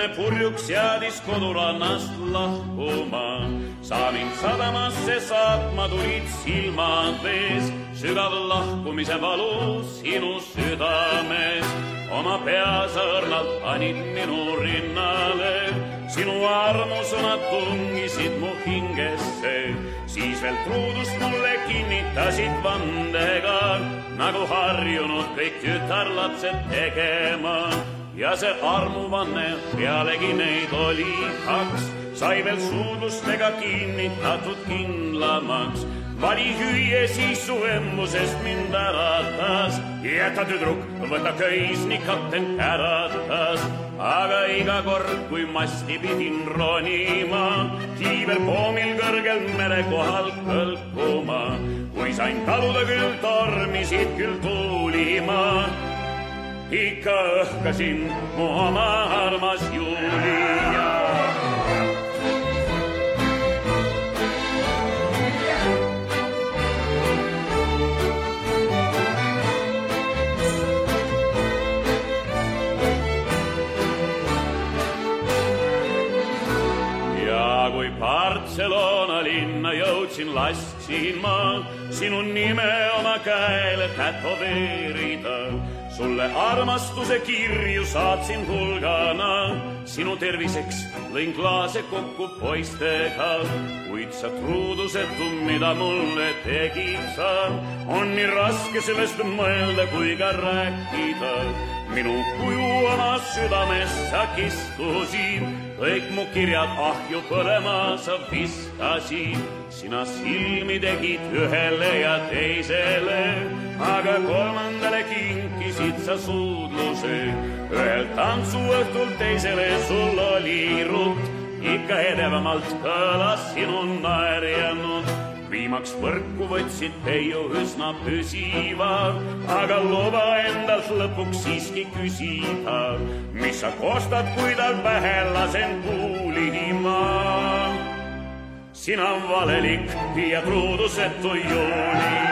emme purjuks jäädis kodurannast lahkuma. sa mind sadamasse saatma tulid silmad vees, sügav lahkumise valu sinu südames. oma pea sa õrnalt panid minu rinnale, sinu armusõnad tungisid mu hingesse, siis veel truudust mulle kinnitasid vandega, nagu harjunud kõik tütarlapsed tegema ja see armuvanne pealegi neid oli kaks, sai veel suudlustega kinnitatud kindlamaks. vali hüüe siis su emmusest mind äratas, jäta tüdruk, võta köis, nii kapten käratas. aga iga kord, kui masti pidin ronima, kiiverpoomil kõrgel mere kohal kõlkuma, kui sain taluda küll tormisid, küll tuulima ikka õhkasin mu oma armas Julia. ja kui Barcelona linna jõudsin, lasksin ma sinu nime oma käele tätoveerida sulle armastuse kirju saatsin hulgana, sinu terviseks lõin klaase kokku poistega, kuid sa truudusetu, mida mulle tegid sa, on nii raske sellest mõelda kui ka rääkida. minu kuju oma südames sa kiskusid, kõik mu kirjad ahju põlema sa viskasid, sina silmi tegid ühele ja teisele, aga kolmandale kinkisid sa suudluse. ühelt tantsuõhtult teisele sul oli rutt, ikka edevamalt kõlas sinu naerjanud. viimaks võrku võtsid peiu üsna püsiva, aga luba endalt lõpuks siiski küsida, mis sa kostad, kui tal pähe lasen kuulima sina valelik ja truudusetu Julia.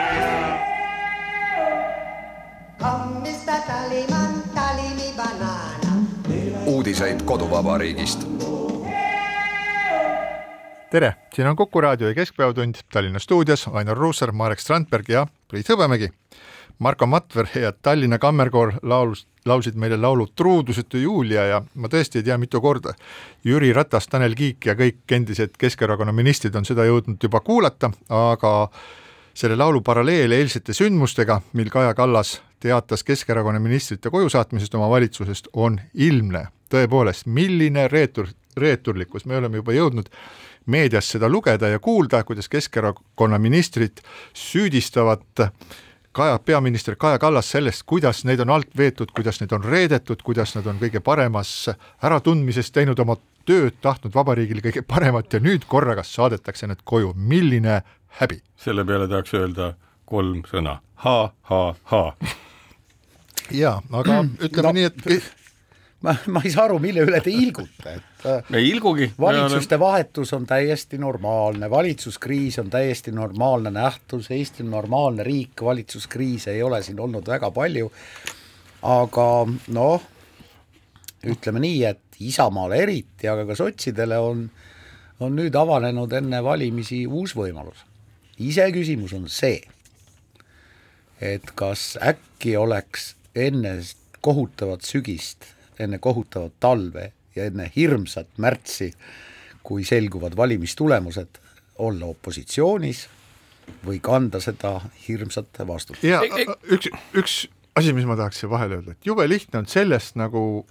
Uudiseid koduvabariigist. tere, siin on Kuku raadio ja Keskpäevatund Tallinna stuudios Ainar Ruussaar, Marek Strandberg ja Priit Hõbemägi. Marko Matver ja Tallinna Kammerkoor laulus, laulsid meile laulu Truudusetu Julia ja ma tõesti ei tea, mitu korda Jüri Ratas, Tanel Kiik ja kõik endised Keskerakonna ministrid on seda jõudnud juba kuulata, aga selle laulu paralleel eilsete sündmustega, mil Kaja Kallas teatas Keskerakonna ministrite koju saatmisest oma valitsusest, on ilmne. tõepoolest, milline reetur, reeturlikkus, me oleme juba jõudnud meedias seda lugeda ja kuulda, kuidas Keskerakonna ministrid süüdistavad Kaja, peaminister Kaja Kallas sellest, kuidas neid on alt veetud, kuidas neid on reedetud, kuidas nad on kõige paremas äratundmises teinud oma tööd, tahtnud vabariigile kõige paremat ja nüüd korraga saadetakse nad koju, milline häbi. selle peale tahaks öelda kolm sõna ha, ha, ha. Jaa, aga ütleme no, nii, et ma, ma ei saa aru, mille üle te ilgute, et äh, me ei ilgugi. valitsuste vahetus on täiesti normaalne, valitsuskriis on täiesti normaalne nähtus, Eesti on normaalne riik, valitsuskriise ei ole siin olnud väga palju, aga noh, ütleme nii, et Isamaale eriti, aga ka sotsidele on, on nüüd avanenud enne valimisi uus võimalus. iseküsimus on see, et kas äkki oleks enne kohutavat sügist enne kohutavat talve ja enne hirmsat märtsi, kui selguvad valimistulemused, olla opositsioonis või kanda seda hirmsat vastutust. ja üks, üks asi, mis ma tahaks siia vahele öelda, et jube lihtne on sellest nagu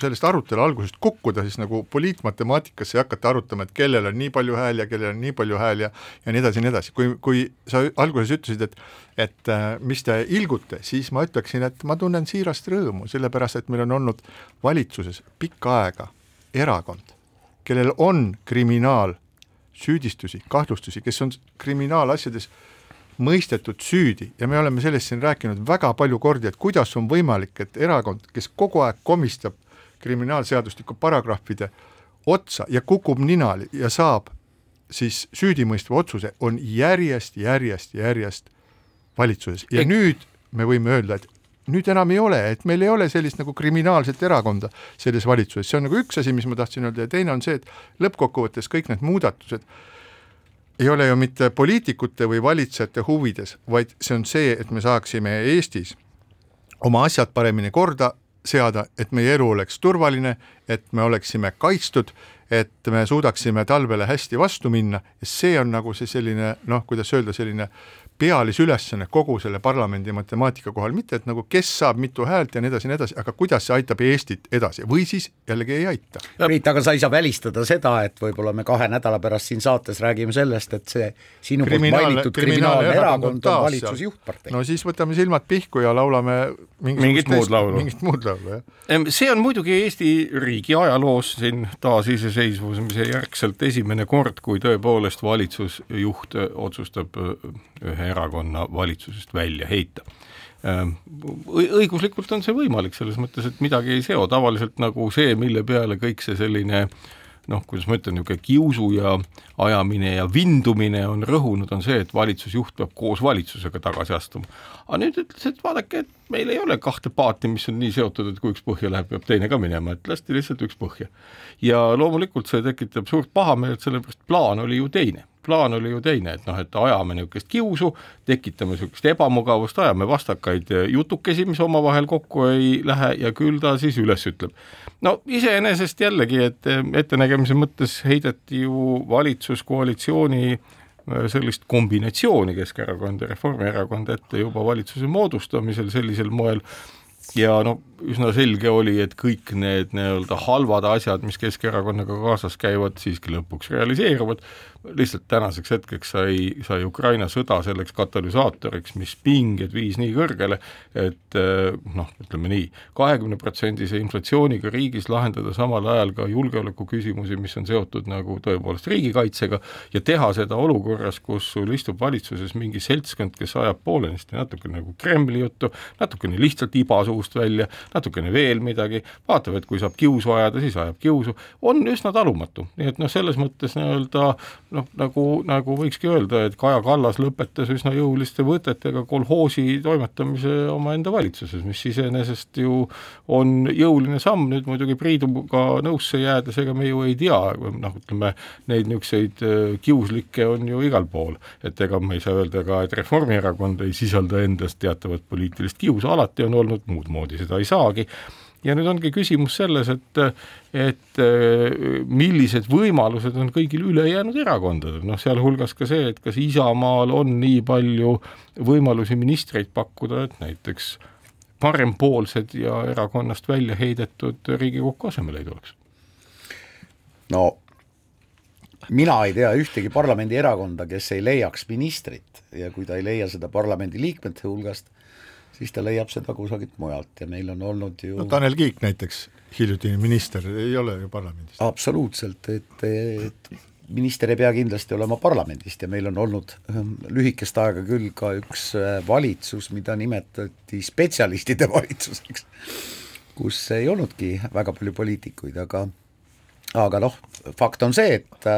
sellest arutelu algusest kukkuda siis nagu poliitmatemaatikasse ja hakata arutama, et kellel on nii palju hääli ja kellel on nii palju hääli ja ja nii edasi ja nii edasi, kui, kui sa alguses ütlesid, et et äh, mis te ilgute, siis ma ütleksin, et ma tunnen siirast rõõmu, sellepärast et meil on olnud valitsuses pikka aega erakond, kellel on kriminaalsüüdistusi, kahtlustusi, kes on kriminaalasjades mõistetud süüdi. Ja me oleme sellest siin rääkinud väga palju kordi, et kuidas on võimalik, et erakond, kes kogu aeg komistab kriminaalseadustiku paragrahvide otsa ja kukub ninali ja saab siis süüdimõistva otsuse, on järjest, järjest, järjest valitsuses. Ja Ek... nüüd me võime öelda, et nüüd enam ei ole, et meil ei ole sellist nagu kriminaalset erakonda selles valitsuses, see on nagu üks asi, mis ma tahtsin öelda. Ja teine on see, et lõppkokkuvõttes kõik need muudatused ei ole ju mitte poliitikute või valitsejate huvides, vaid see on see, et me saaksime Eestis oma asjad paremini korda seada, et meie elu oleks turvaline, et me oleksime kaitstud, et me suudaksime talvele hästi vastu minna. Ja see on nagu see selline noh, kuidas öelda, selline pealisülesanne kogu selle parlamendi matemaatika kohal, mitte et nagu kes saab mitu häält ja nii edasi ja nii edasi, aga kuidas see aitab Eestit edasi või siis jällegi ei aita. Priit, aga sa ei saa välistada seda, et võib-olla me kahe nädala pärast siin saates räägime sellest, et see sinu poolt mainitud kriminaalne erakond on valitsuse juhtpartei. no siis võtame silmad pihku ja laulame mingit muud laulu. mingit muud laulu, jah. see on muidugi Eesti riigi ajaloos siin taasiseseisvumise järgselt esimene kord, kui tõepoolest valitsusjuht otsustab ühe erakonna valitsusest välja heita ehm, õiguslikult on see võimalik selles mõttes, et midagi ei seo, tavaliselt nagu see, mille peale kõik see selline noh, kuidas ma ütlen, niisugune kiusu ja ajamine ja vindumine on rõhunud, on see, et valitsusjuht peab koos valitsusega tagasi astuma. aga nüüd ütles, et vaadake, et meil ei ole kahte paati, mis on nii seotud, et kui üks põhja läheb, peab teine ka minema, et lasti lihtsalt üks põhja. ja loomulikult see tekitab suurt pahameelt, sellepärast plaan oli ju teine plaan oli ju teine, et noh, et ajame niisugust kiusu, tekitame niisugust ebamugavust, ajame vastakaid jutukesi, mis omavahel kokku ei lähe ja küll ta siis üles ütleb. no iseenesest jällegi, et ettenägemise mõttes heideti ju valitsuskoalitsiooni äh, sellist kombinatsiooni Keskerakond ja Reformierakond ette juba valitsuse moodustamisel sellisel moel, ja no üsna selge oli, et kõik need nii-öelda halvad asjad, mis Keskerakonnaga kaasas käivad, siiski lõpuks realiseeruvad, lihtsalt tänaseks hetkeks sai, sai Ukraina sõda selleks katalüsaatoriks, mis pinged viis nii kõrgele, et eh, noh, ütleme nii, kahekümneprotsendise inflatsiooniga riigis lahendada samal ajal ka julgeolekuküsimusi, mis on seotud nagu tõepoolest riigikaitsega, ja teha seda olukorras, kus sul istub valitsuses mingi seltskond, kes ajab poolenisti natuke nagu Kremli juttu, natukene lihtsalt iba suust välja, natukene veel midagi, vaatab, et kui saab kiusu ajada, siis ajab kiusu, on üsna talumatu, nii et noh, selles mõttes nii-öelda noh, nagu, nagu võikski öelda, et Kaja Kallas lõpetas üsna jõuliste võtetega kolhoosi toimetamise omaenda valitsuses, mis iseenesest ju on jõuline samm, nüüd muidugi Priiduga nõusse jäädes, ega me ju ei tea, noh, ütleme, neid niisuguseid äh, kiuslikke on ju igal pool, et ega me ei saa öelda ka, et Reformierakond ei sisalda endas teatavat poliitilist kiusu, alati on olnud, muud moodi seda ei saagi ja nüüd ongi küsimus selles, et, et millised võimalused on kõigil ülejäänud erakondadel, noh sealhulgas ka see, et kas Isamaal on nii palju võimalusi ministreid pakkuda, et näiteks parempoolsed ja erakonnast välja heidetud Riigikokku asemele ei tuleks? no mina ei tea ühtegi parlamendierakonda, kes ei leiaks ministrit ja kui ta ei leia seda parlamendiliikmete hulgast, siis ta leiab seda kusagilt mujalt ja meil on olnud ju no Tanel Kiik näiteks, hiljutine minister, ei ole ju parlamendist. absoluutselt, et, et minister ei pea kindlasti olema parlamendist ja meil on olnud ähm, lühikest aega küll ka üks äh, valitsus, mida nimetati spetsialistide valitsuseks, kus ei olnudki väga palju poliitikuid, aga aga noh, fakt on see, et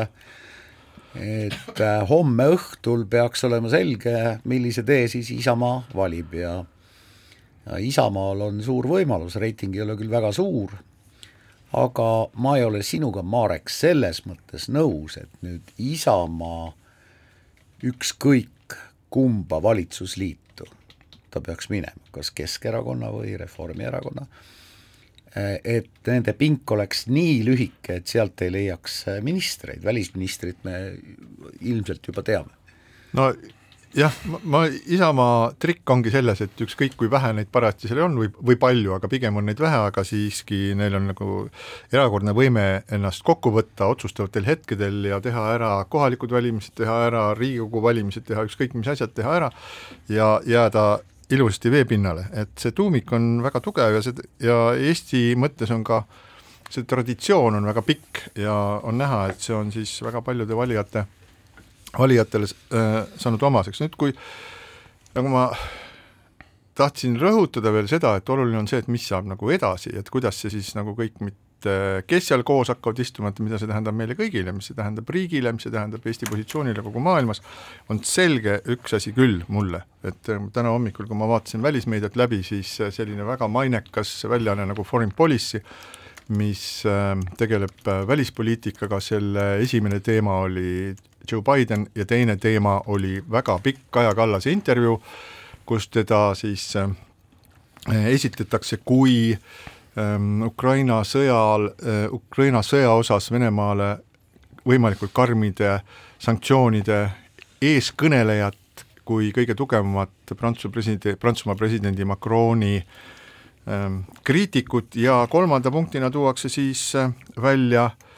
et äh, homme õhtul peaks olema selge, millise tee siis Isamaa valib ja Isamaal on suur võimalus, reiting ei ole küll väga suur, aga ma ei ole sinuga, Marek, selles mõttes nõus, et nüüd Isamaa ükskõik kumba valitsusliitu ta peaks minema, kas Keskerakonna või Reformierakonna, et nende pink oleks nii lühike, et sealt ei leiaks ministreid, välisministrit me ilmselt juba teame. no jah, ma, Isamaa trikk ongi selles, et ükskõik kui vähe neid parajasti seal on või, või palju, aga pigem on neid vähe, aga siiski neil on nagu erakordne võime ennast kokku võtta otsustavatel hetkedel ja teha ära kohalikud valimised, teha ära Riigikogu valimised, teha ükskõik mis asjad teha ära ja jääda ilusasti veepinnale, et see tuumik on väga tugev ja see, ja Eesti mõttes on ka see traditsioon on väga pikk ja on näha, et see on siis väga paljude valijate valijatele äh, saanud omaseks, nüüd kui nagu ma tahtsin rõhutada veel seda, et oluline on see, et mis saab nagu edasi, et kuidas see siis nagu kõik mitte, kes seal koos hakkavad istuma, et mida see tähendab meile kõigile, mis see tähendab riigile, mis see tähendab Eesti positsioonile kogu maailmas, on selge üks asi küll mulle, et äh, täna hommikul, kui ma vaatasin välismeediat läbi, siis äh, selline väga mainekas väljaanne nagu Foreign Policy, mis tegeleb välispoliitikaga, selle esimene teema oli Joe Biden ja teine teema oli väga pikk Kaja Kallase intervjuu, kus teda siis äh, esitletakse kui ähm, Ukraina sõjal äh,, Ukraina sõja osas Venemaale võimalikult karmide sanktsioonide eeskõnelejat kui kõige tugevamat Prantsuse presidendi, Prantsusmaa presidendi Macroni ähm, kriitikut. Ja kolmanda punktina tuuakse siis äh, välja äh,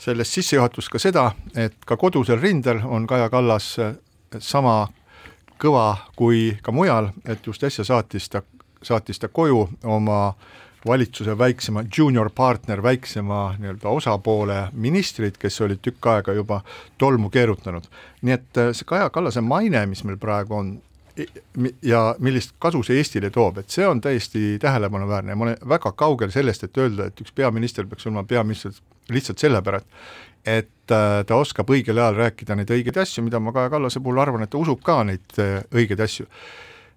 sellest sissejuhatust ka seda, et ka kodusel rindel on Kaja Kallas äh, sama kõva kui ka mujal, et just äsja saatis ta, saatis ta koju oma valitsuse väiksema junior partner, väiksema nii-öelda osapoole ministrid, kes olid tükk aega juba tolmu keerutanud. nii et äh, see Kaja Kallase maine, mis meil praegu on, ja millist kasu see Eestile toob, et see on täiesti tähelepanuväärne ja ma olen väga kaugel sellest, et öelda, et üks peaminister peaks olema peaminister lihtsalt sellepärast, et äh, ta oskab õigel ajal rääkida neid õigeid asju, mida ma Kaja Kallase puhul arvan, et ta usub ka neid äh, õigeid asju.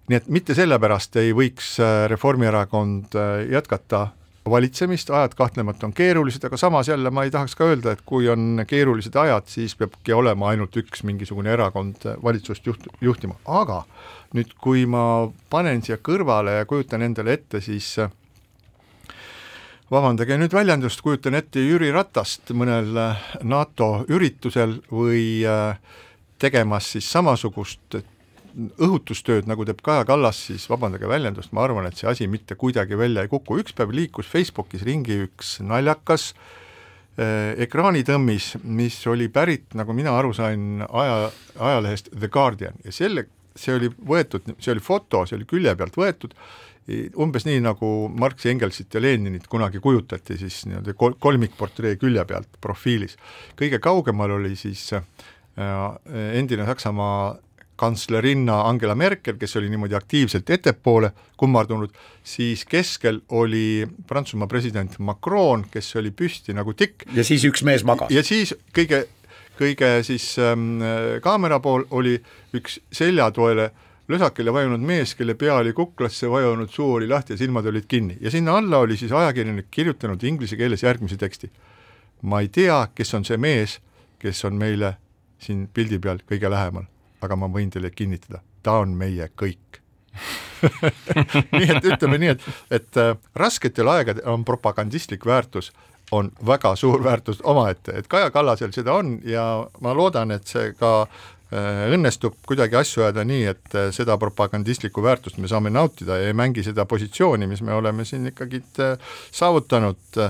nii et mitte sellepärast ei võiks äh, Reformierakond jätkata valitsemist, ajad kahtlemata on keerulised, aga samas jälle ma ei tahaks ka öelda, et kui on keerulised ajad, siis peabki olema ainult üks mingisugune erakond valitsust juht, juhtima, aga nüüd, kui ma panen siia kõrvale ja kujutan endale ette, siis äh, vabandage nüüd väljendust, kujutan ette Jüri Ratast mõnel äh, NATO üritusel või äh, tegemas siis samasugust õhutustööd, nagu teeb Kaja Kallas, siis vabandage väljendust, ma arvan, et see asi mitte kuidagi välja ei kuku, üks päev liikus Facebookis ringi üks naljakas äh, ekraanitõmmis, mis oli pärit, nagu mina aru sain, aja, ajalehest The Guardian. Ja selle, see oli võetud, see oli foto, see oli külje pealt võetud umbes nii, nagu Marxi, Engelsit ja Leninit kunagi kujutati siis nii-öelda kol-, kolmikportree külje pealt profiilis. kõige kaugemal oli siis äh, endine Saksamaa kantslerinna Angela Merkel, kes oli niimoodi aktiivselt ettepoole kummardunud, siis keskel oli Prantsusmaa president Macron, kes oli püsti nagu tikk. ja siis üks mees magas. ja siis kõige, kõige siis ähm, kaamera pool oli üks seljatoele äh, lösakile vajunud mees, kelle pea oli kuklasse vajunud, suu oli lahti ja silmad olid kinni. Ja sinna alla oli siis ajakirjanik kirjutanud inglise keeles järgmise teksti. ma ei tea, kes on see mees, kes on meile siin pildi peal kõige lähemal, aga ma võin teile kinnitada, ta on meie kõik. Nii et ütleme nii, et, et äh, rasketel aegadel on propagandistlik väärtus on väga suur väärtus omaette, et Kaja Kallasel seda on ja ma loodan, et see ka õnnestub kuidagi asju ajada nii, et äh, seda propagandistlikku väärtust me saame nautida ja ei mängi seda positsiooni, mis me oleme siin ikkagi äh, saavutanud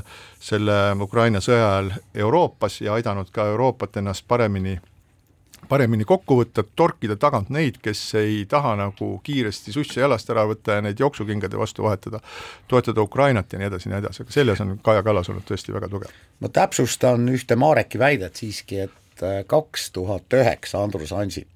selle Ukraina sõja ajal Euroopas ja aidanud ka Euroopat ennast paremini paremini kokku võtta, torkida tagant neid, kes ei taha nagu kiiresti susse jalast ära võtta ja neid jooksukingade vastu vahetada, toetada Ukrainat ja nii edasi ja nii edasi, aga selles on Kaja Kallas olnud tõesti väga tugev. ma täpsustan ühte Mareki väidet siiski, et kaks tuhat üheksa Andrus Ansip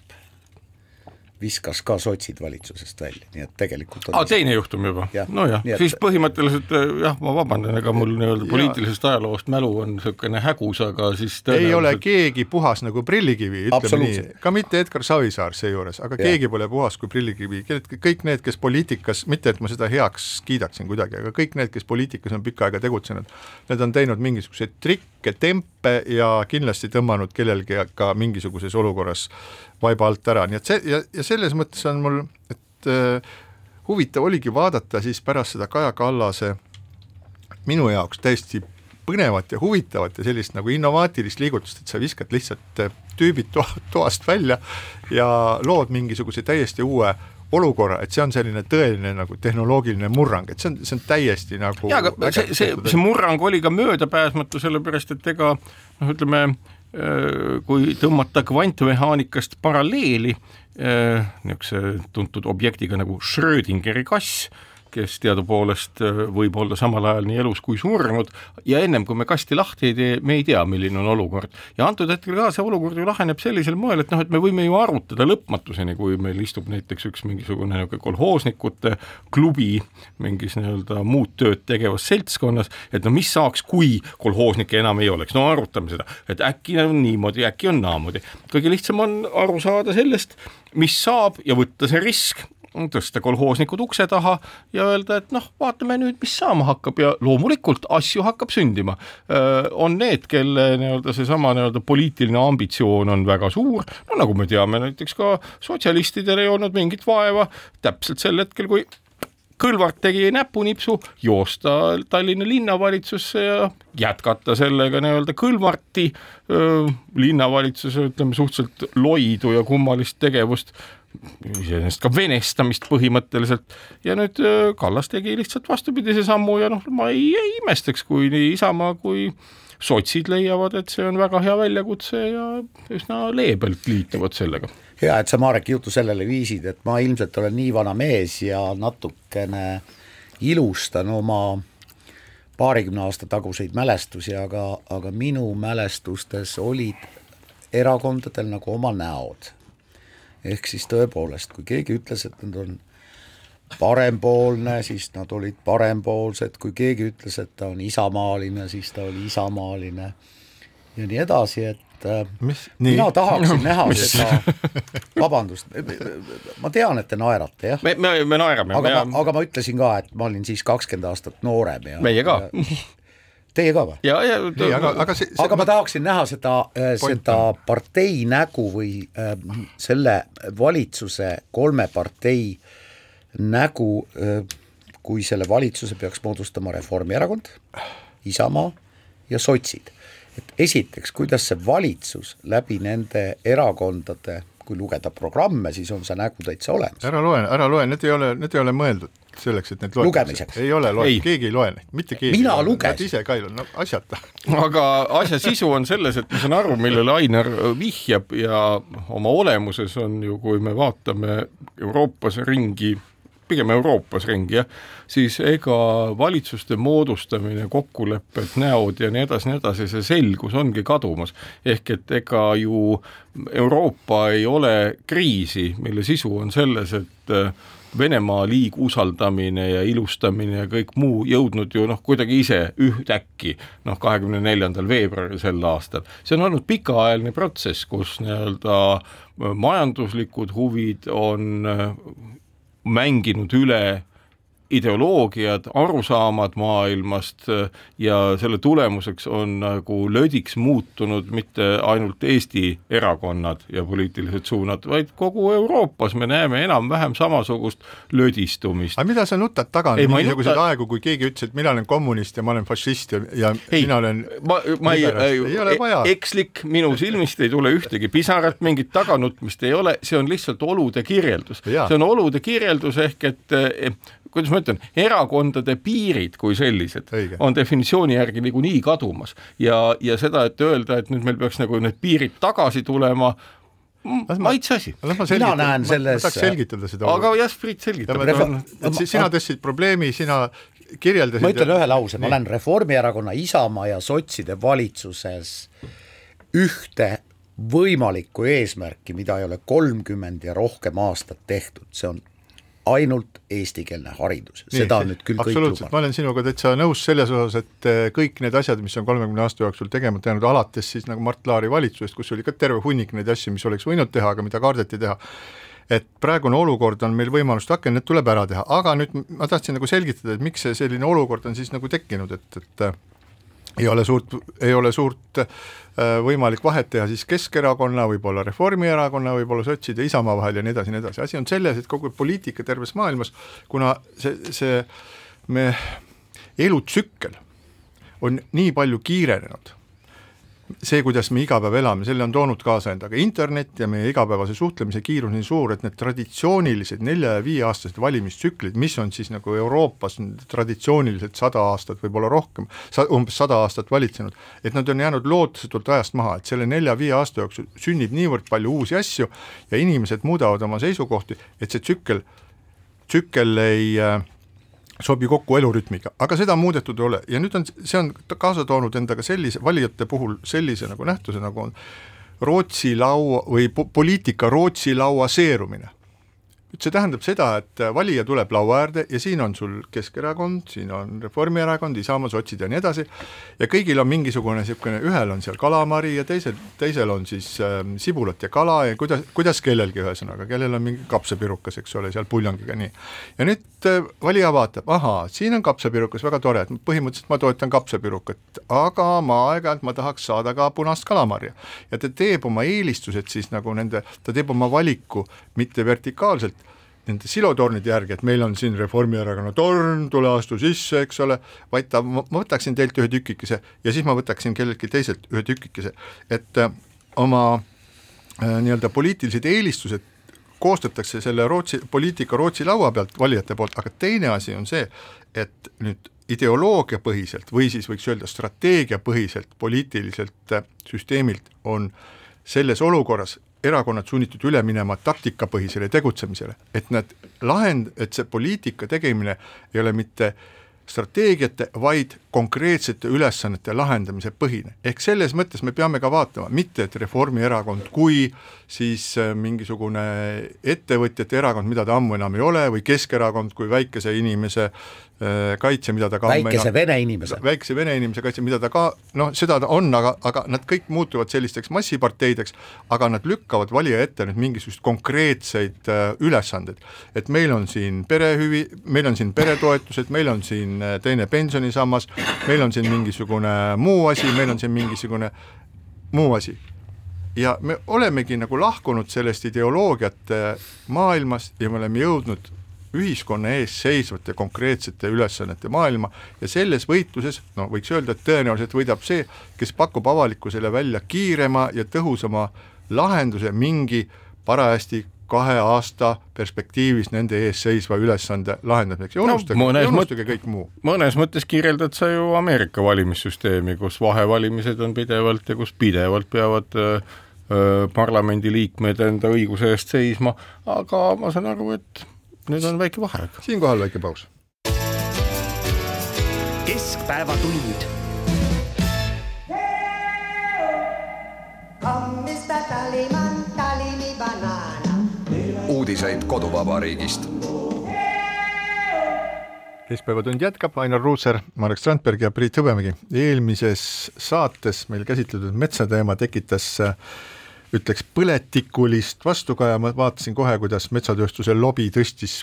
viskas ka sotsid valitsusest välja, nii et tegelikult aa, teine juhtum juba, nojah, siis põhimõtteliselt eh, jah, ma vabandan, ega mul nii-öelda poliitilisest ajaloost mälu on niisugune hägus, aga siis tõenäoliselt... ei ole keegi puhas nagu prillikivi, ütleme nii, ka mitte Edgar Savisaar seejuures, aga ja. keegi pole puhas kui prillikivi, kõik need, kes poliitikas, mitte et ma seda heaks kiidaksin kuidagi, aga kõik need, kes poliitikas on pikka aega tegutsenud, need on teinud mingisuguseid trikke, tempe ja kindlasti tõmmanud kellelgi ka mingisuguses olukorras vaiba alt ära, nii et see ja, ja selles mõttes on mul, et äh, huvitav oligi vaadata siis pärast seda Kaja Kallase minu jaoks täiesti põnevat ja huvitavat ja sellist nagu innovaatilist liigutust, et sa viskad lihtsalt äh, tüübid to toast välja ja lood mingisuguse täiesti uue olukorra, et see on selline tõeline nagu tehnoloogiline murrang, et see on, see on täiesti nagu jaa, aga see, see, see murrang oli ka möödapääsmatu, sellepärast et ega noh, ütleme kui tõmmata kvantmehaanikast paralleeli niisuguse tuntud objektiga nagu Schrödingeri kass, kes teadupoolest äh, võib olla samal ajal nii elus kui surnud ja ennem kui me kasti lahti ei tee, me ei tea, milline on olukord. ja antud hetkel ka see olukord ju laheneb sellisel moel, et noh, et me võime ju arutada lõpmatuseni, kui meil istub näiteks üks mingisugune niisugune kolhoosnikute klubi mingis nii-öelda muud tööd tegevas seltskonnas, et no mis saaks, kui kolhoosnikke enam ei oleks, no arutame seda, et äkki on niimoodi, äkki on naamoodi. kõige lihtsam on aru saada sellest, mis saab ja võtta see risk tõsta kolhoosnikud ukse taha ja öelda, et noh, vaatame nüüd, mis saama hakkab. Ja loomulikult asju hakkab sündima. on need, kelle nii-öelda seesama nii-öelda poliitiline ambitsioon on väga suur, no nagu me teame, näiteks ka sotsialistidel ei olnud mingit vaeva. Täpselt sel hetkel, kui Kõlvart tegi näpunipsu, joosta Tallinna linnavalitsusse ja jätkata sellega nii-öelda Kõlvarti. Öö, linnavalitsuse ütleme suhteliselt loidu ja kummalist tegevust iseenesest ka venestamist põhimõtteliselt ja nüüd äh, Kallas tegi lihtsalt vastupidise sammu ja noh, ma ei, ei imestaks, kui nii Isamaa kui sotsid leiavad, et see on väga hea väljakutse ja üsna leebelt liituvad sellega. hea, et sa, Marek, jutu sellele viisid, et ma ilmselt olen nii vana mees ja natukene ilustan oma paarikümne aasta taguseid mälestusi, aga, aga minu mälestustes olid erakondadel nagu oma näod ehk siis tõepoolest, kui keegi ütles, et nad on parempoolne, siis nad olid parempoolsed, kui keegi ütles, et ta on isamaaline, siis ta oli isamaaline ja nii edasi, et äh, mis, nii. mina tahaksin näha mis? seda, vabandust, ma tean, et te naerate, jah. me, me, me naerame. aga ma, aga ma ütlesin ka, et ma olin siis kakskümmend aastat noorem ja meie ka Teie ka või? ja, ja aga, aga, see, see, aga ma tahaksin näha seda, äh, seda partei nägu või äh, selle valitsuse kolme partei nägu äh,, kui selle valitsuse peaks moodustama Reformierakond, Isamaa ja sotsid. et esiteks, kuidas see valitsus läbi nende erakondade kui lugeda programme, siis on see nägu täitsa olemas. ära loe, ära loe, need ei ole, need ei ole mõeldud selleks, et need lugemiseks. ei ole loetud, keegi ei loe neid, mitte keegi. mina lugesin. Nad ise ka ei loe, no asjata. aga asja sisu on selles, et ma saan aru, millele Ainar vihjab ja oma olemuses on ju, kui me vaatame Euroopas ringi pigem Euroopas ringi jah, siis ega valitsuste moodustamine, kokkulepped, näod ja nii edasi, nii edasi, see selgus ongi kadumas. ehk et ega ju Euroopa ei ole kriisi, mille sisu on selles, et Venemaa liigusaldamine ja ilustamine ja kõik muu jõudnud ju noh, kuidagi ise ühtäkki noh, kahekümne neljandal veebruaril sel aastal. see on olnud pikaajaline protsess, kus nii-öelda majanduslikud huvid on mänginud üle ideoloogiad, arusaamad maailmast äh, ja selle tulemuseks on nagu lödiks muutunud mitte ainult Eesti erakonnad ja poliitilised suunad, vaid kogu Euroopas me näeme enam-vähem samasugust lödistumist. aga mida sa nutad taga, mingisuguseid nuta... aegu, kui keegi ütles, et mina olen kommunist ja ma olen fašist ja, ja ei, mina olen ma, ma ei, ei, ei ole vaja. ekslik, minu silmist ei tule ühtegi pisarat, mingit taganutmist ei ole, see on lihtsalt olude kirjeldus. see on olude kirjeldus ehk et eh, kuidas ma ütlen, erakondade piirid kui sellised Õige. on definitsiooni järgi niikuinii kadumas ja, ja seda, et öelda, et nüüd meil peaks nagu need piirid tagasi tulema, maitse asi. mina näen selles. ma tahaks selgitada seda. aga jah, Priit selgitab. sina tõstsid probleemi, sina kirjeldasid. ma ütlen ühe lause, ma olen Reformierakonna, Isamaa ja sotside valitsuses ühte võimalikku eesmärki, mida ei ole kolmkümmend ja rohkem aastat tehtud, see on ainult eestikeelne haridus, seda on nüüd küll kõik lubanud. ma olen sinuga täitsa nõus selles osas, et eh, kõik need asjad, mis on kolmekümne aasta jooksul tegemata jäänud, alates siis nagu Mart Laari valitsusest, kus oli ka terve hunnik neid asju, mis oleks võinud teha, aga mida kardeti teha, et praegune olukord on meil võimalust rakendada, need tuleb ära teha, aga nüüd ma tahtsin nagu selgitada, et miks see selline olukord on siis nagu tekkinud, et, et ei ole suurt, ei ole suurt äh, võimalik vahet teha siis Keskerakonna, võib-olla Reformierakonna, võib-olla sotside, Isamaa vahel ja nii edasi, nii edasi, asi on selles, et kogu poliitika terves maailmas, kuna see, see me elutsükkel on nii palju kiirenenud see, kuidas me iga päev elame, selle on toonud kaasa endaga internet ja meie igapäevase suhtlemise kiirus nii suur, et need traditsioonilised nelja- ja viieaastased valimistsüklid, mis on siis nagu Euroopas traditsiooniliselt sada aastat, võib-olla rohkem, sa-, umbes sada aastat valitsenud, et nad on jäänud lootusetult ajast maha, et selle nelja-viie aasta jooksul sünnib niivõrd palju uusi asju ja inimesed muudavad oma seisukohti, et see tsükkel, tsükkel ei äh, sobi kokku elurütmiga, aga seda muudetud ei ole. Ja nüüd on, see on kaasa toonud endaga sellise, valijate puhul sellise nagu nähtuse, nagu on Rootsi laua või po poliitika Rootsi laua seerumine nüüd see tähendab seda, et valija tuleb laua äärde ja siin on sul Keskerakond, siin on Reformierakond, Isamaa, sotsid ja nii edasi, ja kõigil on mingisugune niisugune, ühel on seal kalamari ja teisel, teisel on siis äh, sibulat ja kala ja kuidas, kuidas kellelgi ühesõnaga, kellel on mingi kapsapirukas, eks ole, seal puljongiga, nii. ja nüüd äh, valija vaatab, ahaa, siin on kapsapirukas, väga tore, et põhimõtteliselt ma toetan kapsapirukat, aga ma aeg-ajalt ma tahaks saada ka punast kalamarja. ja ta teeb oma eelistused siis nagu nende, ta teeb oma valiku mitte vertikaalselt, nende silotornide järgi, et meil on siin Reformierakonna torn, tule astu sisse, eks ole, vaid ta, ma võtaksin teilt ühe tükikese ja siis ma võtaksin kelleltki teiselt ühe tükikese, et äh, oma äh, nii-öelda poliitilised eelistused koostatakse selle Rootsi, poliitika Rootsi laua pealt valijate poolt, aga teine asi on see, et nüüd ideoloogiapõhiselt või siis võiks öelda strateegiapõhiselt poliitiliselt äh, süsteemilt on selles olukorras erakonnad sunnitud üle minema taktikapõhisele tegutsemisele, et nad lahend-, et see poliitika tegemine ei ole mitte strateegiate, vaid konkreetsete ülesannete lahendamise põhine. ehk selles mõttes me peame ka vaatama, mitte et Reformierakond kui siis äh, mingisugune ettevõtjate erakond, mida ta ammu enam ei ole, või Keskerakond kui väikese inimese kaitse, mida ta ka väikese vene inimese. väikese vene inimese kaitse, mida ta ka noh, seda ta on, aga, aga nad kõik muutuvad sellisteks massiparteideks, aga nad lükkavad valija ette nüüd mingisuguseid konkreetseid äh, ülesandeid. et meil on siin perehüvi, meil on siin peretoetused, meil on siin äh, teine pensionisammas, meil on siin mingisugune muu asi, meil on siin mingisugune muu asi ja me olemegi nagu lahkunud sellest ideoloogiate maailmast ja me oleme jõudnud ühiskonna ees seisvate konkreetsete ülesannete maailma ja selles võitluses, no võiks öelda, et tõenäoliselt võidab see, kes pakub avalikkusele välja kiirema ja tõhusama lahenduse mingi parajasti kahe aasta perspektiivis nende ees seisva ülesande lahendamiseks ja unustage no,, unustage kõik muu. mõnes mõttes kirjeldad sa ju Ameerika valimissüsteemi, kus vahevalimised on pidevalt ja kus pidevalt peavad öö, parlamendiliikmed enda õiguse eest seisma, aga ma saan aru, et nüüd on väike vaheaeg. siinkohal väike paus. keskpäevatund. uudiseid koduvabariigist keskpäevatund jätkab, Ainar Ruussaar, Marek Strandberg ja Priit Hõbemägi. eelmises saates meil käsitletud metsateema tekitas äh, ütleks põletikulist vastukaja, ma vaatasin kohe, kuidas metsatööstuse lobi tõstis,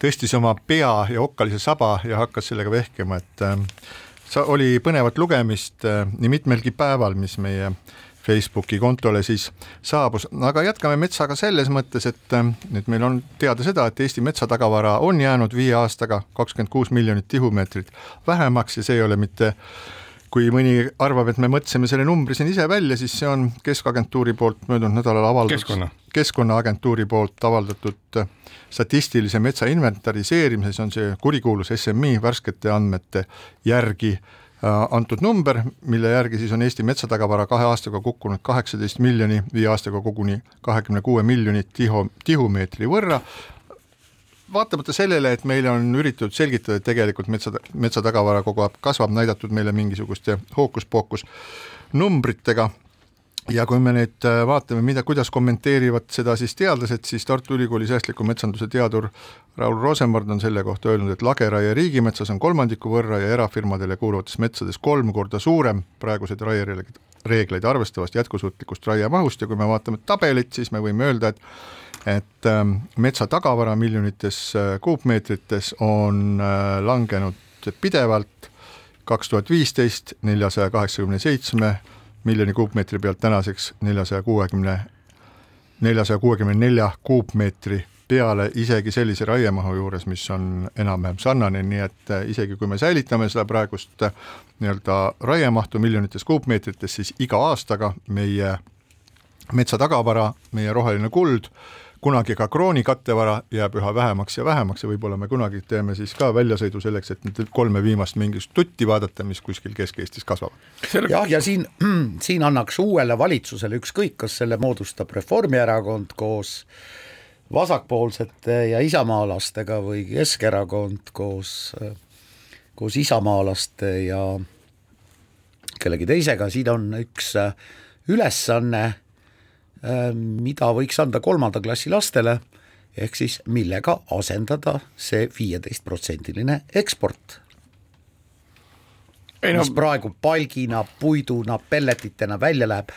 tõstis oma pea ja okkalise saba ja hakkas sellega vehkima, et äh, oli põnevat lugemist äh, nii mitmelgi päeval, mis meie Facebooki kontole siis saabus, aga jätkame metsaga selles mõttes, et äh, nüüd meil on teada seda, et Eesti metsatagavara on jäänud viie aastaga kakskümmend kuus miljonit tihumeetrit vähemaks ja see ei ole mitte äh, kui mõni arvab, et me mõtlesime selle numbri siin ise välja, siis see on Keskagentuuri poolt möödunud nädalal avaldatud keskkonna. keskkonnaagentuuri poolt avaldatud statistilise metsa inventariseerimise, see on see kurikuulus SMI värskete andmete järgi äh, antud number, mille järgi siis on Eesti metsatagavara kahe aastaga kukkunud kaheksateist miljoni, viie aastaga koguni kahekümne kuue miljonit tihu, tihumeetri võrra, vaatamata sellele, et meile on üritatud selgitada, et tegelikult metsa, metsatagavara kogu aeg kasvab, näidatud meile mingisuguste hookuspookus numbritega. Ja kui me nüüd äh, vaatame, mida, kuidas kommenteerivad seda siis teadlased, siis Tartu Ülikooli säästliku metsanduse teadur Raul Rosenvard on selle kohta öelnud, et lageraie riigimetsas on kolmandiku võrra ja erafirmadele kuuluvates metsades kolm korda suurem. Praegused raiereegleid arvestavast jätkusuutlikust raiemahust ja kui me vaatame tabelit, siis me võime öelda, et et ähm, metsa tagavara miljonites äh, kuupmeetrites on äh, langenud pidevalt, kaks tuhat viisteist neljasaja kaheksakümne seitsme miljoni kuupmeetri pealt tänaseks neljasaja kuuekümne, neljasaja kuuekümne nelja kuupmeetri peale isegi sellise raiemahu juures, mis on enam-vähem sarnane, nii et äh, isegi kui me säilitame seda praegust nii-öelda raiemahtu miljonites kuupmeetrites, siis iga aastaga meie metsa tagavara, meie roheline kuld kunagi ka krooni kattevara jääb üha vähemaks ja vähemaks ja võib-olla me kunagi teeme siis ka väljasõidu selleks, et nüüd kolme viimast mingit tutti vaadata, mis kuskil Kesk-Eestis kasvavad. jah, ja siin, siin annaks uuele valitsusele ükskõik, kas selle moodustab Reformierakond koos vasakpoolsete ja isamaalastega või Keskerakond koos, koos isamaalaste ja kellegi teisega, siin on üks ülesanne mida võiks anda kolmanda klassi lastele, ehk siis millega asendada see viieteistprotsendiline eksport. No. mis praegu palgina, puiduna, pelletitena välja läheb.